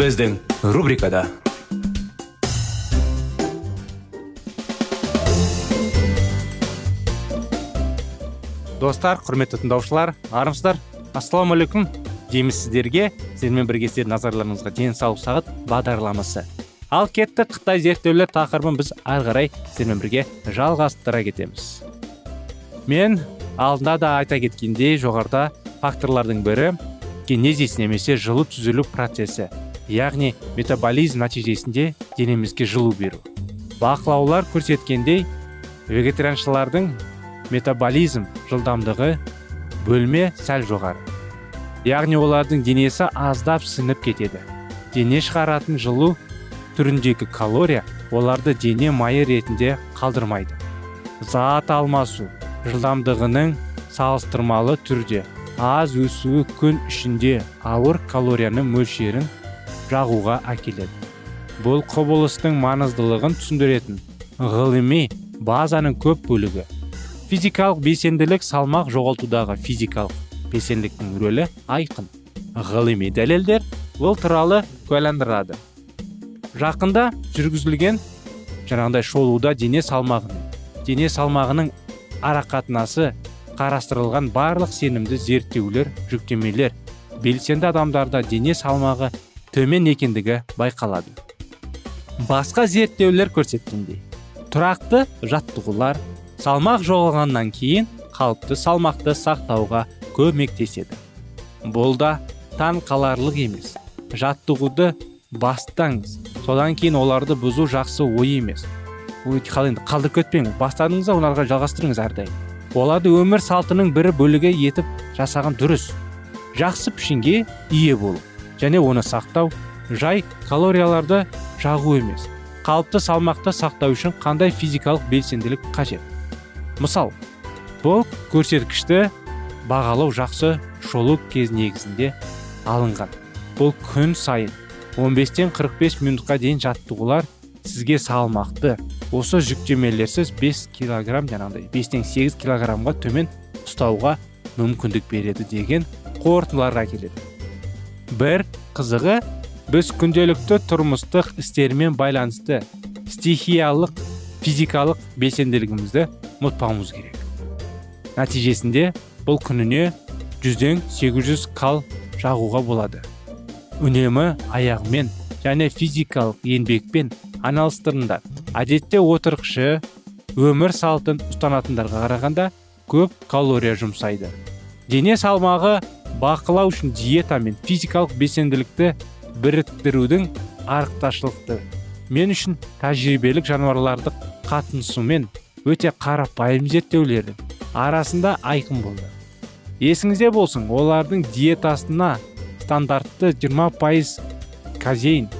Біздің рубрикада достар құрметті тыңдаушылар армысыздар. Ассалаумағалейкум дейміз сіздерге. Сіздермен бірге сіздердің назарларыңызға денсаулық сағат бағдарламасы. Ал кетті қытай зерттеулер тақырыбын біз ары қарай сіздермен бірге жалғастыра кетеміз. Мен алдында да айта кеткендей жоғарыда факторлардың бірі генезис немесе жылу түзілу процесі. Яғни метаболизм нәтижесінде денемізге жылу беру. Бақылаулар көрсеткендей вегетарианшылардың метаболизм жылдамдығы бөлме сәл жоғары. Яғни олардың денесі аздап сіңіп кетеді. Дене шығаратын жылу түріндегі калория оларды дене майы ретінде қалдырмайды. Зат алмасу жылдамдығының салыстырмалы түрде аз өсуі күн ішінде ауыр калорияның мөлшерін жағуға әкеледі. Бұл құбылыстың маңыздылығын түсіндіретін ғылыми базаның көп бөлігі. Физикалық белсенділік салмақ жоғалтудағы физикалық белсенділіктің рөлі айқын. Ғылыми дәлелдер бұл туралы куәландырады. Жақында жүргізілген жаңағыдай шолуда дене салмағының дене салмағының арақатынасы қарастырылған барлық сенімді зерттеулер жүктемелер белсенді адамдарда дене салмағы төмен екендігі байқалады. Басқа зерттеулер көрсеткендей тұрақты жаттығулар салмақ жоғалғаннан кейін қалыпты салмақты сақтауға көмектеседі. Бұл да таң қаларлық емес. Жаттығуды бастаңыз. Содан кейін оларды бұзу жақсы ой емес. Енді қалдырып кетпеңіз. Бастадыңыз да оларға жалғастырыңыз әрдайым. Оларды өмір салтының бірі бөлігі етіп жасаған дұрыс. Жақсы пішінге ие болу. Және оны сақтау жай калорияларды жағу емес қалыпты салмақты сақтау үшін қандай физикалық белсенділік қажет? Мысал бұл көрсеткішті бағалау жақсы шолу кез негізінде алынған. Бұл күн сайын 15-тен 45 минутқа дейін жаттығулар сізге салмақты. Осы жүктемелерсіз 5 килограмм жаңағыдай 5-тен 8 килограммға төмен ұстауға мүмкіндік береді деген қорытындыларға келеді бір қызығы біз күнделікті тұрмыстық істермен байланысты стихиялық физикалық белсенділігімізді ұмытпауымыз керек. Нәтижесінде бұл күніне жүзден 800 кал жағуға болады. Үнемі аяғымен және физикалық еңбекпен айналыстырыңдар әдетте отырықшы өмір салтын ұстанатындарға қарағанда көп калория жұмсайды. Дене салмағы бақылау үшін диета мен физикалық белсенділікті біріктірудің арықташылықты. Мен үшін тәжірибелік жануарларды қатынысумен өте қарапайым зерттеулердің арасында айқын болды. Есіңізде болсын олардың диетасына стандартты 20 пайыз казеин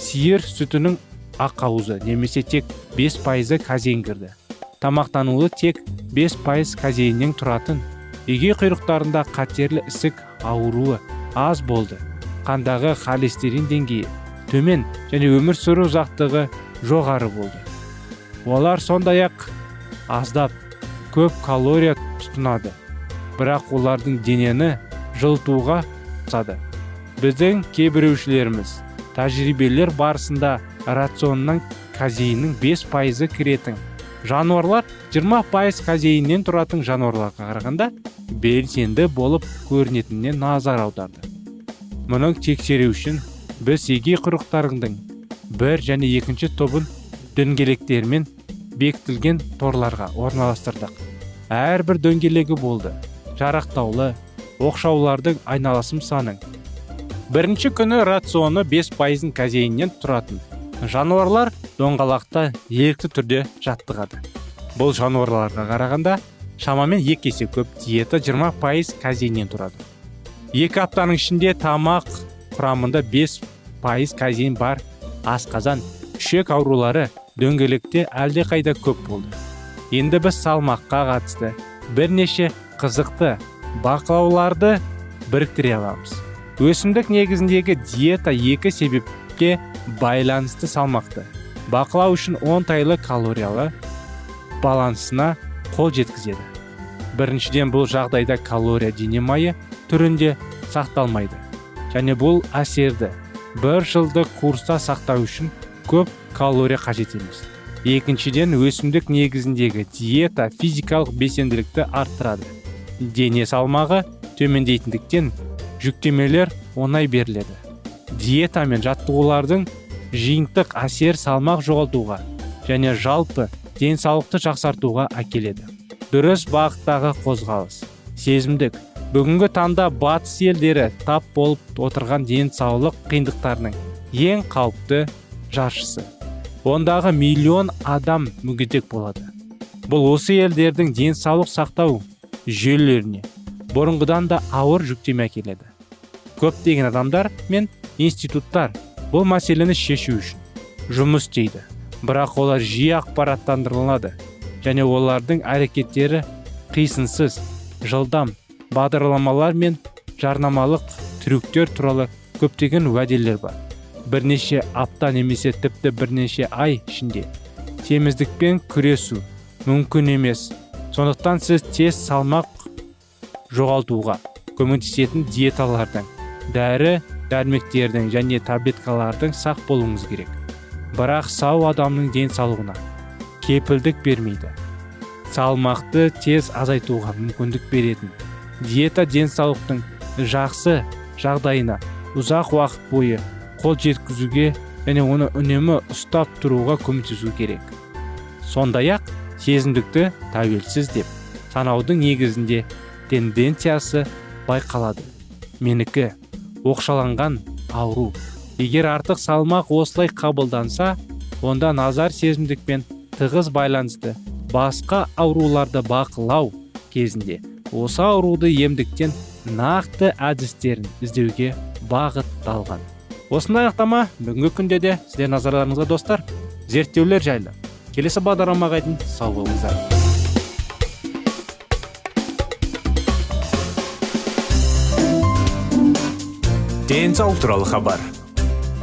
сиыр сүтінің ақауызы немесе тек 5 пайызы казеин кірді. Тамақтануы тек 5 пайыз казеиннен тұратын. Егей құйрықтарында қатерлі ісік ауруы аз болды. Қандағы холестерин деңгейі төмен және өмір сүру ұзақтығы жоғары болды. Олар сондай ақ аздап көп калория тұтынады. Бірақ олардың денені жылытуға сады біздің кейбіреушілеріміз тәжірибелер барысында рационнан казеиннің 5 пайызы кіретін жануарлар 20 пайыз казеиннен тұратын жануарларға қарағанда белсенді болып көрінетініне назар аударды. Мұның тексеру үшін біз егей құрықтарыңдың бір және екінші тобын дөңгелектермен бекітілген торларға орналастырдық. Әрбір дөңгелегі болды. Жарақтаулы оқшаулардың айналасым саның бірінші күні рационы 5 пайызын казеиннен тұратын. Жануарлар доңғалақта ерікті түрде жаттығады. Бұл жануарларға қарағанда шамамен екі есе көп диета 20 пайыз казеиннен тұрады. Екі аптаның ішінде тамақ құрамында 5 пайыз казеин бар. Асқазан ішек аурулары дөңгелекте әлде қайда көп болды. Енді біз салмаққа қатысты бірнеше қызықты бақылауларды біріктіре аламыз. Өсімдік негізіндегі диета екі себепке байланысты салмақты. Бақылау үшін оңтайлы калориялы балансына қол жеткізеді. Біріншіден бұл жағдайда калория дене майы түрінде сақталмайды. Және бұл әсерді бір жылды курста сақтау үшін көп калория қажет емес. Екіншіден өсімдік негізіндегі диета физикалық белсенділікті арттырады. Дене салмағы төмендейтіндіктен жүктемелер оңай беріледі. Диета мен жаттығулардың жиынтық әсер салмақ жоғалтуға және жалпы денсаулықты жақсартуға әкеледі. Дұрыс бағыттағы қозғалыс. Сезімдік. Бүгінгі таңда батыс елдері тап болып отырған денсаулық қиындықтарының ең қауіпті жаршысы. Ондағы миллион адам мүгедек болады. Бұл осы елдердің денсаулық сақтау жүйелеріне бұрынғыдан да ауыр жүктеме әкеледі. Көптеген адамдар мен институттар бұл мәселені шешу үшін жұмыс істейді. Бірақ олар жиі ақпараттандырылады және олардың әрекеттері қисынсыз жылдам бағдарламалар мен жарнамалық трюктер туралы көптеген уәделер бар. Бірнеше апта немесе тіпті бірнеше ай ішінде теміздікпен күресу мүмкін емес. Сондықтан сіз тез салмақ жоғалтуға көмектесетін диеталардың дәрі дәрмектердің және таблеткалардың сақ болуыңыз керек. Бірақ сау адамның денсаулығына кепілдік бермейді. Салмақты тез азайтуға мүмкіндік беретін. Диета денсаулықтың жақсы жағдайына ұзақ уақыт бойы қол жеткізуге және оны үнемі ұстап тұруға көмектесу керек. Сондай ақ сезімдікті тәуелсіз деп санаудың негізінде тенденциясы байқалады. Менікі оқшаланған ауру. Егер артық салмақ осылай қабылданса онда назар сезімдікпен тығыз байланысты басқа ауруларды бақылау кезінде осы ауруды емдіктен нақты әдістерін іздеуге бағытталған. Осындай анықтама бүгінгі күнде де сіздер назарларыңызға достар зерттеулер жайлы. Келесі бағдарламаға дейін сау болыңыздар. Денсаулық туралы хабар.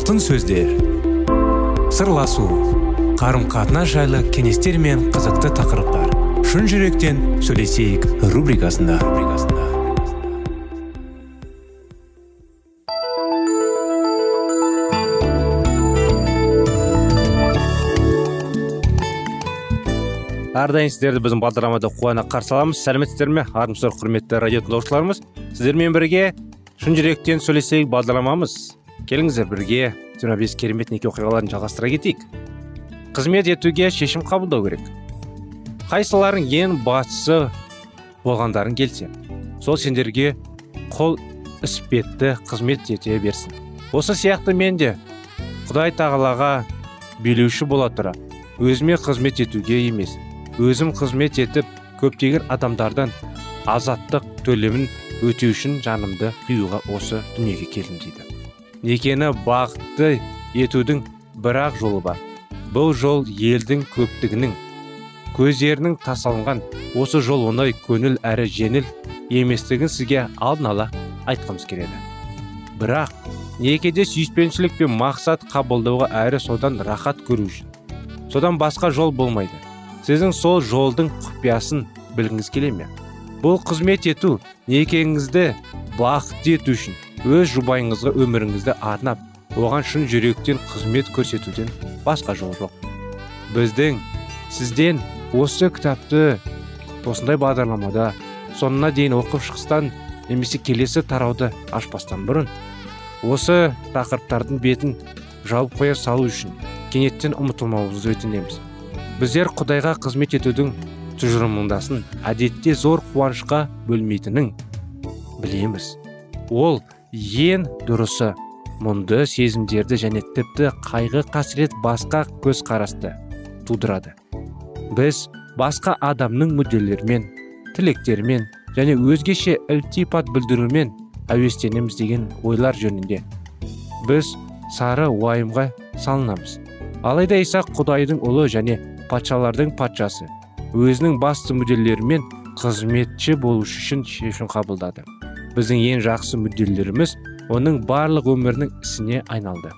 Алтын сөздер. Сырласу қарым қатынас жайлы кеңестер мен қызықты тақырыптар. Шын жүректен сөйлесейік рубрикасында. Әрдайым сіздерді біздің бағдарламада қуана қарсы аламыз. Сәлеметсіздер ме? Армысыздар құрметті радио тыңдаушыларымыз. Сіздермен бірге шын жүректен сөйлесейік бағдарламамыз. Келіңіздер бірге 25 керемет неке оқиғаларын жалғастыра кетейік. Қызмет етуге шешім қабылдау керек. Қайсыларың ең бастысы болғандарың келсе сол сендерге қол іспетті қызмет ете берсін. Осы сияқты мен де құдай тағалаға билеуші бола тұра. Өзіме қызмет етуге емес өзім қызмет етіп көптеген адамдардан азаттық төлемін өтеу үшін жанымды қиюға осы дүниеге келдім дейді. Некені бақытты етудің бір ақ жолы бар. Бұл жол елдің көптігінің көздерінің тасалынған. Осы жол оңай көңіл әрі жеңіл еместігін сізге алдын ала айтқымыз келеді. Бірақ некеде сүйіспеншілік пен мақсат қабылдауға әрі содан рахат көру үшін. Содан басқа жол болмайды. Сіздің сол жолдың құпиясын білгіңіз келе ме? Бұл қызмет ету некеңізді бақытты ету үшін. Өз жұбайыңызға өміріңізді арнап оған шын жүректен қызмет көрсетуден басқа жол жоқ. Біздің сізден осы кітапты осындай бағдарламада соңына дейін оқып шықстан немесе келесі тарауды ашпастан бұрын осы тақырыптардың бетін жауып қоя салу үшін кенеттен ұмытылмауыңызды өтінеміз. Біздер құдайға қызмет етудің тұжырымындасын әдетте зор қуанышқа бөлмейтінін білеміз. Ол ең дұрысы. Мұнды сезімдерді және тіпті қайғы қасірет басқа көзқарасты тудырады. Біз басқа адамның мүдделерімен тілектерімен және өзгеше ілтипат білдірумен әуестенеміз деген ойлар жөнінде. Біз сары уайымға салынамыз. Алайда иса құдайдың ұлы және патшалардың патшасы өзінің басты мүдделерімен қызметші болу үшін шешім қабылдады. Біздің ең жақсы мүдделеріміз оның барлық өмірінің ісіне айналды.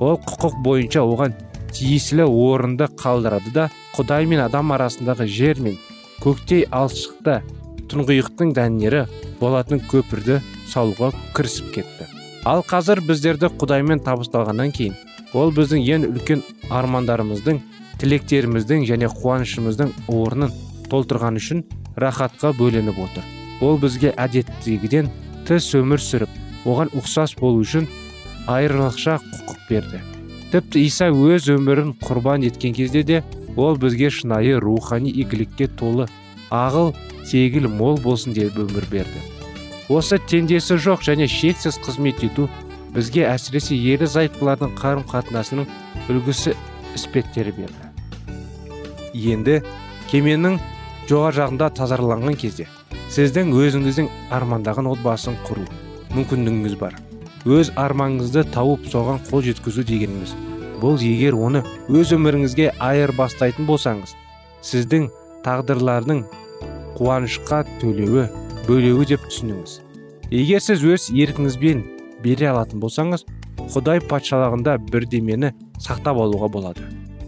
Ол құқық бойынша оған тиесілі орынды қалдырады да құдай мен адам арасындағы жер мен көктей алшықта тұңғиықтың дәнері болатын көпірді салуға кірісіп кетті. Ал қазір біздерді құдаймен табысталғаннан кейін ол біздің ең үлкен армандарымыздың тілектеріміздің және қуанышымыздың орнын толтырған үшін рахатқа бөленіп отыр. Ол бізге әдеттегіден тыс өмір сүріп оған ұқсас болу үшін айрықша құқық берді. Тіпті иса өз өмірін құрбан еткен кезде де ол бізге шынайы рухани игілікке толы ағыл тегіл мол болсын деп өмір берді. Осы теңдесі жоқ және шексіз қызмет ету бізге әсіресе ерлі зайыптылардың қарым қатынасының үлгісі іспеттері берді. Енді кеменің жоғар жағында тазарланған кезде сіздің өзіңіздің армандаған отбасын құру мүмкіндігіңіз бар. Өз арманыңызды тауып соған қол жеткізу дегеніміз. Бұл егер оны өз өміріңізге бастайтын болсаңыз сіздің тағдырлардың қуанышқа төлеуі бөлеуі деп түсініңіз. Егер сіз өз еркіңізбен бере алатын болсаңыз құдай патшалығында бірдемені сақтап алуға болады.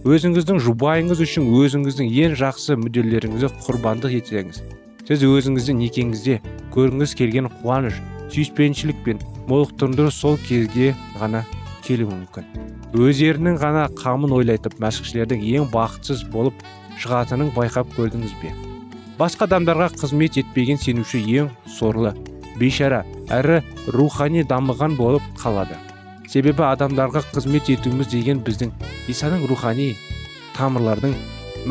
Өзіңіздің жұбайыңыз үшін өзіңіздің ең жақсы мүдделеріңізді құрбандық етсеңіз сіз өзіңіздің некеңізде көргіңіз келген қуаныш сүйіспеншілік пен молықтырды сол кезге ғана келуі мүмкін. Өздерінің ғана қамын ойлайтып мәшіқшілердің ең бақытсыз болып шығатынын байқап көрдіңіз бе? Басқа адамдарға қызмет етпеген сенуші ең сорлы бейшара әрі рухани дамыған болып қалады. Себебі адамдарға қызмет етуіміз деген біздің исаның рухани тамырлардың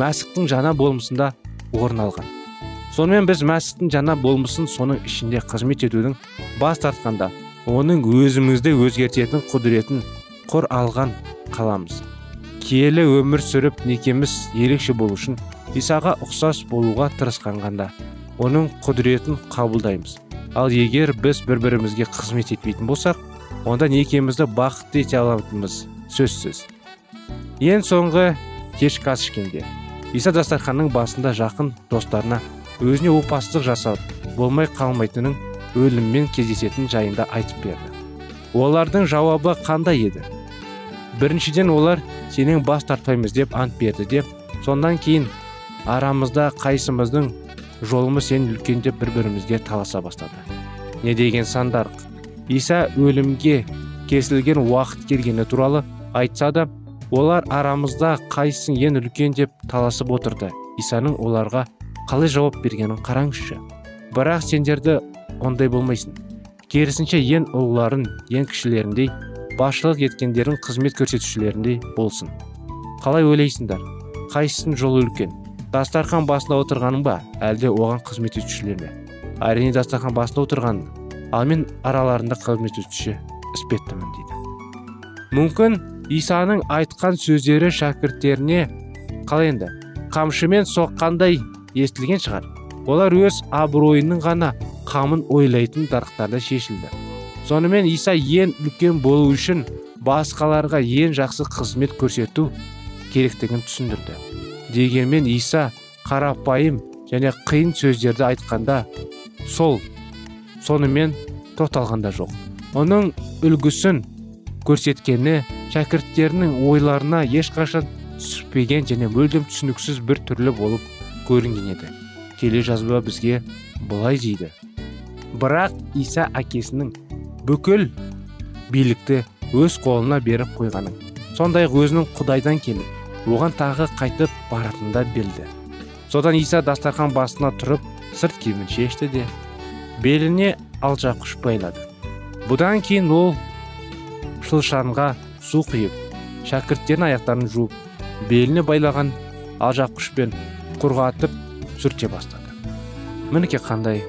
мәсіхтің жаңа болмысында орын алған. Сонымен біз мәсіхтің жаңа болмысын соның ішінде қызмет етудің бас тартқанда оның өзімізді өзгертетін құдіретін құр алған қаламыз. Киелі өмір сүріп некеміз ерекше болу үшін исаға ұқсас болуға тырысқанғанда оның құдіретін қабылдаймыз. Ал егер біз бір бірімізге қызмет етпейтін болсақ онда некемізді бақытты ете алатынымыз сөзсіз. Ең соңғы кешкі ас ішкенде иса дастарханның басында жақын достарына өзіне опасыздық жасап болмай қалмайтынын өліммен кездесетін жайында айтып берді. Олардың жауабы қандай еді? Біріншіден олар сенен бас тартпаймыз деп ант берді деп сондан кейін арамызда қайсымыздың жолымыз сен үлкен деп бір бірімізге таласа бастады. Не деген сандарлық иса өлімге кесілген уақыт келгені туралы айтса да олар арамызда қайсың ең үлкен деп таласып отырды. Исаның оларға қалай жауап бергенін қараңызшы. Бірақ сендерді ондай болмайсың. Керісінше ең ұлыларын ең кішілеріндей басшылық еткендерін қызмет көрсетушілеріндей болсын. Қалай ойлайсыңдар? Қайсысының жолы үлкен? Дастархан басында отырғаның ба? Әлде оған қызмет етушілер ме? Әрине дастархан басында отырған ал мен араларында қызмет етуші іспеттімін дейді. Мүмкін исаның айтқан сөздері шәкірттеріне қалай енді қамшымен соққандай естілген шығар. Олар өз абыройының ғана қамын ойлайтын дарықтарда шешілді. Сонымен иса ең үлкен болу үшін басқаларға ең жақсы қызмет көрсету керектігін түсіндірді. Дегенмен иса қарапайым және қиын сөздерді айтқанда сол сонымен тоқталғанда жоқ. Оның үлгісін көрсеткені шәкірттерінің ойларына ешқашан түспеген және мүлдем түсініксіз бір түрлі болып көрінген еді. Келе жазба бізге былай дейді. Бірақ иса әкесінің бүкіл билікті өз қолына беріп қойғанын сондай өзінің құдайдан келіп оған тағы қайтып баратында білді содан иса дастархан басына тұрып сырт киімін шешті де беліне алжапқыш байлады. Бұдан кейін ол шылшанға су құйып шәкірттердің аяқтарын жуып беліне байлаған алжапқышпен құрғатып сүрте бастады. Мінекей қандай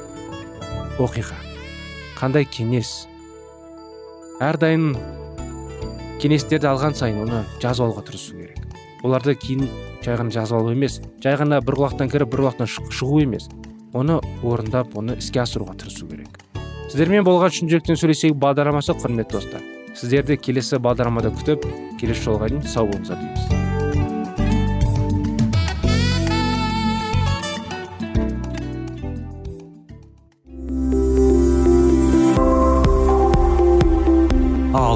оқиға қандай кеңес? Әрдайым кеңестерді алған сайын оны жазып алуға тырысу керек. Оларды кейін жай ғана жазып алу емес жай ғана бір құлақтан кіріп бір құлақтан шығу емес оны орындап оны іске асыруға тырысу керек. Сіздермен болған шын жүректен сөйлесейік бағдарламасы құрметті достар. Сіздерді келесі бағдарламада күтіп келесі жолға дейін сау болыңыздар дейміз.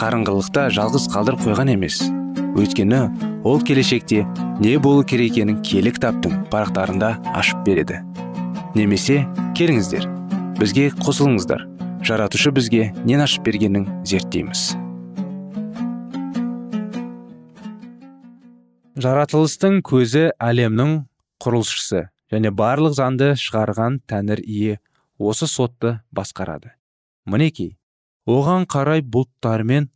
қарыңғылықта жалғыз қалдырып қойған емес. Өйткені ол келешекте не болу керек екенін киелі кітаптың парақтарында ашып береді. Немесе келіңіздер бізге қосылыңыздар. Жаратушы бізге нен ашып бергенін зерттейміз. Жаратылыстың көзі әлемнің құрылысшысы және барлық заңды шығарған тәңір ие осы сотты басқарады. Мінекей оған қарай бұлттармен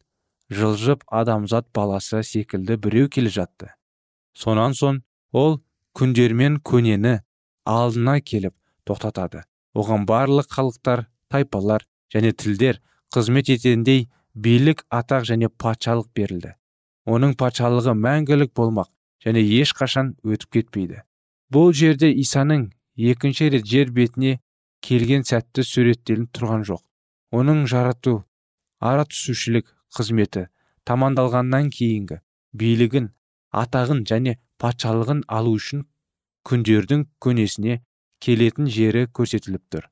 жылжып адамзат баласы секілді біреу келе жатты. Сонан соң ол күндермен көнені алдына келіп тоқтатады. Оған барлық халықтар тайпалар және тілдер қызмет ететіндей билік атақ және патшалық берілді. Оның патшалығы мәңгілік болмақ және ешқашан өтіп кетпейді. Бұл жерде исаның екінші рет жер бетіне келген сәтті суреттелініп тұрған жоқ. Оның жарату ара түсушілік қызметі тамандалғаннан кейінгі билігін атағын және патшалығын алу үшін күндердің көнесіне келетін жері көрсетіліп тұр.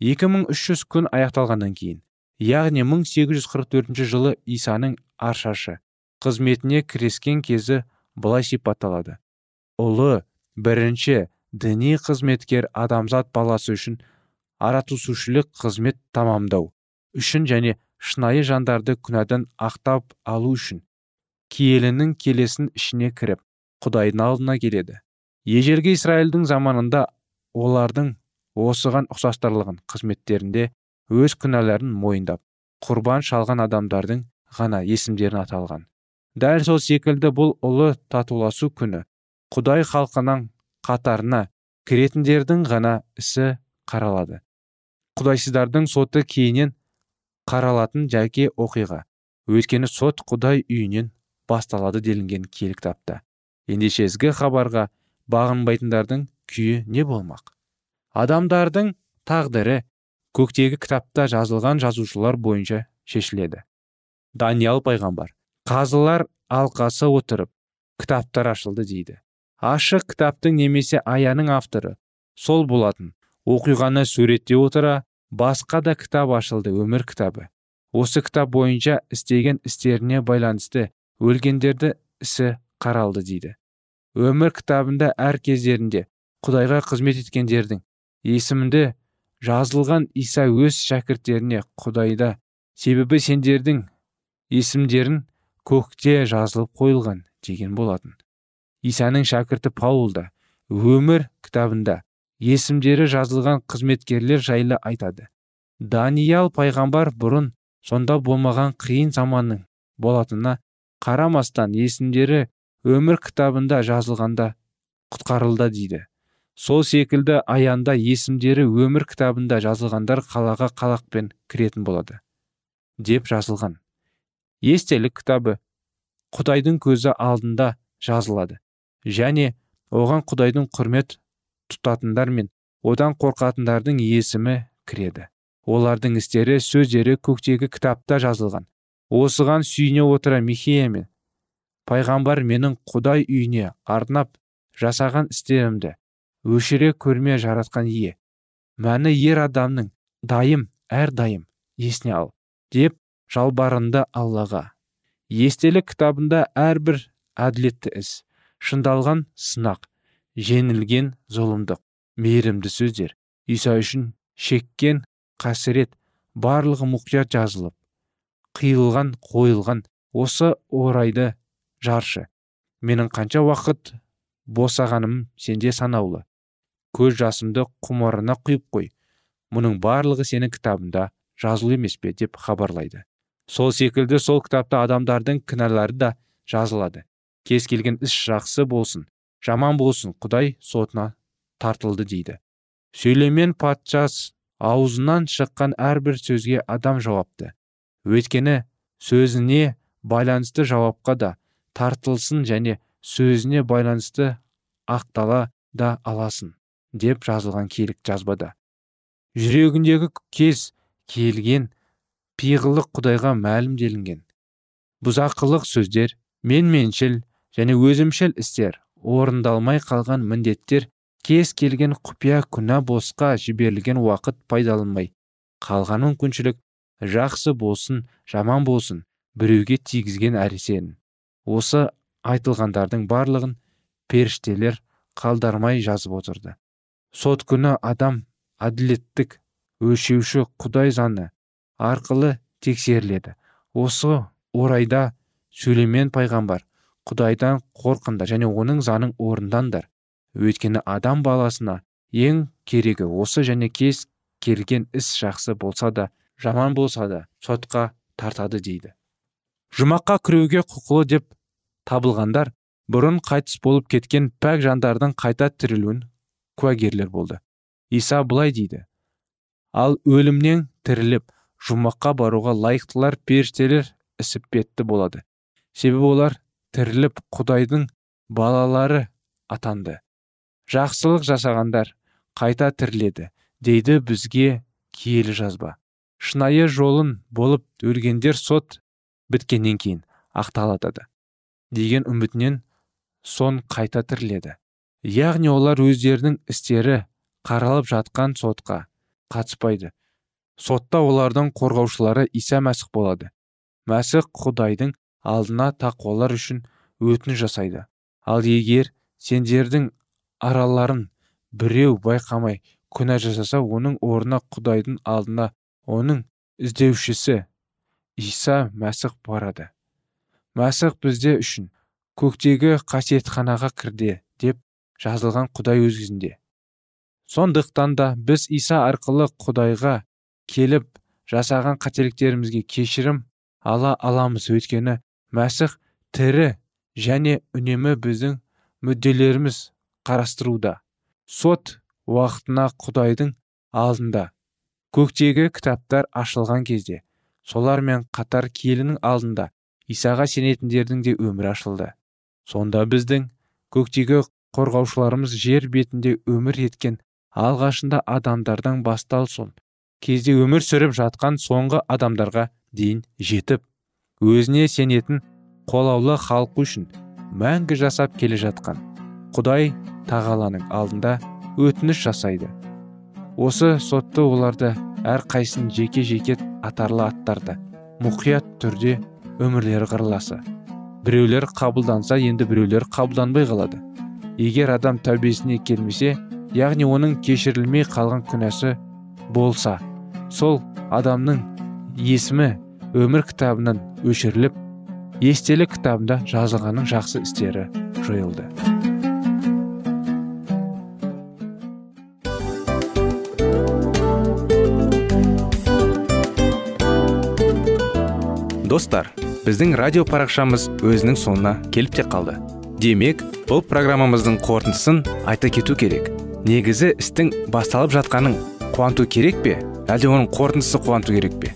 2300 күн аяқталғаннан кейін яғни 1844 жылы исаның аршашы қызметіне кірескен кезі былай сипатталады. Ұлы бірінші діни қызметкер адамзат баласы үшін аратусушілік қызмет тамамдау. Үшін және шынайы жандарды күнәдан ақтап алу үшін киелінің келесін ішіне кіріп құдайдың алдына келеді. Ежелгі израильдің заманында олардың осыған ұқсастарлығын қызметтерінде өз күнәларын мойындап құрбан шалған адамдардың ғана есімдерін аталған дәл сол секілді бұл ұлы татуласу күні құдай халқының қатарына кіретіндердің ғана ісі қаралады. Құдайсыздардың соты кейінен қаралатын жәке оқиға. Өйткені сот құдай үйінен басталады делінген киелі кітапта ендеше ізгі хабарға бағынбайтындардың күйі не болмақ? Адамдардың тағдыры көктегі кітапта жазылған жазушылар бойынша шешіледі. Даниял пайғамбар қазылар алқасы отырып кітаптар ашылды дейді. Ашық кітаптың немесе аяның авторы сол болатын оқиғаны суреттей отыра басқа да кітап ашылды өмір кітабы. Осы кітап бойынша істеген істеріне байланысты өлгендерді ісі қаралды дейді. Өмір кітабында әр кездерінде құдайға қызмет еткендердің есімінде жазылған иса өз шәкірттеріне құдайда себебі сендердің есімдерін көкте жазылып қойылған деген болатын. Исаның шәкірті паул да өмір кітабында есімдері жазылған қызметкерлер жайлы айтады. Даниял пайғамбар бұрын сонда болмаған қиын заманның болатынына қарамастан есімдері өмір кітабында жазылғанда құтқарылды дейді. Сол секілді аянда есімдері өмір кітабында жазылғандар қалаға қалақпен кіретін болады деп жазылған. Естелік кітабы құдайдың көзі алдында жазылады. Және оған құдайдың құрмет тұтатындар мен одан қорқатындардың есімі кіреді. Олардың істері сөздері көктегі кітапта жазылған. Осыған сүйіне отыра михея мен пайғамбар менің құдай үйіне арнап жасаған істерімді өшіре көрме жаратқан ие. Мәні ер адамның дайым әр дайым есіне ал деп жалбарынды аллаға. Естелік кітабында әрбір әділетті іс шындалған сынақ жеңілген зұлымдық. Мейірімді сөздер. Иса үшін шеккен қасірет. Барлығы мұқият жазылып. Қиылған қойылған. Осы орайды жаршы. Менің қанша уақыт босағаным сенде санаулы. Көз жасымды құмарына құйып қой. Мұның барлығы сенің кітабында жазылу емес пе деп хабарлайды. Сол секілді сол кітапта адамдардың кінәлары да жазылады. Кез келген іс жақсы болсын. Жаман болсын құдай сотына тартылды дейді. Сөйлемен патшас аузынан шыққан әрбір сөзге адам жауапты. Өйткені сөзіне байланысты жауапқа да тартылсын және сөзіне байланысты ақтала да аласын деп жазылған келік жазбада. Жүрегіндегі кез келген пиғылық құдайға мәлім делінген бұзақылық сөздер менменшіл және өзімшіл істер орындалмай қалған міндеттер кез келген құпия күнә босқа жіберілген уақыт пайдаланбай. Қалған мүмкіншілік жақсы болсын жаман болсын біреуге тигізген әресен осы айтылғандардың барлығын періштелер қалдармай жазып отырды. Сот күні адам әділеттік өлшеуші құдай заңы арқылы тексеріледі. Осы орайда сөйлемен пайғамбар құдайдан қорқыңдар және оның заңын орындаңдар. Өйткені адам баласына ең керегі осы және кез келген іс жақсы болса да жаман болса да сотқа тартады дейді. Жұмаққа кіруге құқылы деп табылғандар бұрын қайтыс болып кеткен пәк жандардың қайта тірілуін куәгерлер болды. Иса былай дейді ал өлімнен тіріліп жұмаққа баруға лайықтылар періштелер ісіппетті болады. Себебі олар тіріліп құдайдың балалары атанды. Жақсылық жасағандар қайта тіріледі дейді бізге киелі жазба. Шынайы жолын болып өлгендер сот біткеннен кейін ақталатады деген үмітінен сон қайта тіріледі. Яғни олар өздерінің істері қаралып жатқан сотқа қатыспайды. Сотта олардың қорғаушылары иса мәсіх болады. Мәсіх құдайдың алдына тақуалар үшін өтініш жасайды. Ал егер сендердің араларын біреу байқамай күнә жасаса оның орнына құдайдың алдына оның іздеушісі иса мәсіх барады. Мәсіх бізде үшін көктегі қасиетханаға кірді деп жазылған құдай өз сондықтан да біз иса арқылы құдайға келіп жасаған қателіктерімізге кешірім ала аламыз. Өйткені мәсіх тірі және үнемі біздің мүдделеріміз қарастыруда. Сот уақытына құдайдың алдында. Көктегі кітаптар ашылған кезде солармен қатар келінің алдында исаға сенетіндердің де өмірі ашылды. Сонда біздің көктегі қорғаушыларымыз жер бетінде өмір еткен алғашында адамдардан басталсын. Кезде өмір сүріп жатқан соңғы адамдарға дейін жетіп. Өзіне сенетін қолаулы халқы үшін мәңгі жасап келе жатқан. Құдай тағаланың алдында өтініш жасайды. Осы сотты оларды әрқайсысын жеке жеке атарлы аттарды мұқият түрде өмірлері қырыласы біреулер қабылданса енді біреулер қабылданбай қалады. Егер адам тәубесіне келмесе яғни оның кешірілмей қалған күнәсі болса сол адамның есімі өмір кітабынан өшіріліп естелік кітабында жазылғанның жақсы істері жойылды. Достар біздің радио парақшамыз өзінің соңына келіп те қалды. Демек бұл программамыздың қорытындысын айта кету керек. Негізі істің басталып жатқанын қуанту керек пе? Әлде оның қорытындысы қуанту керек пе?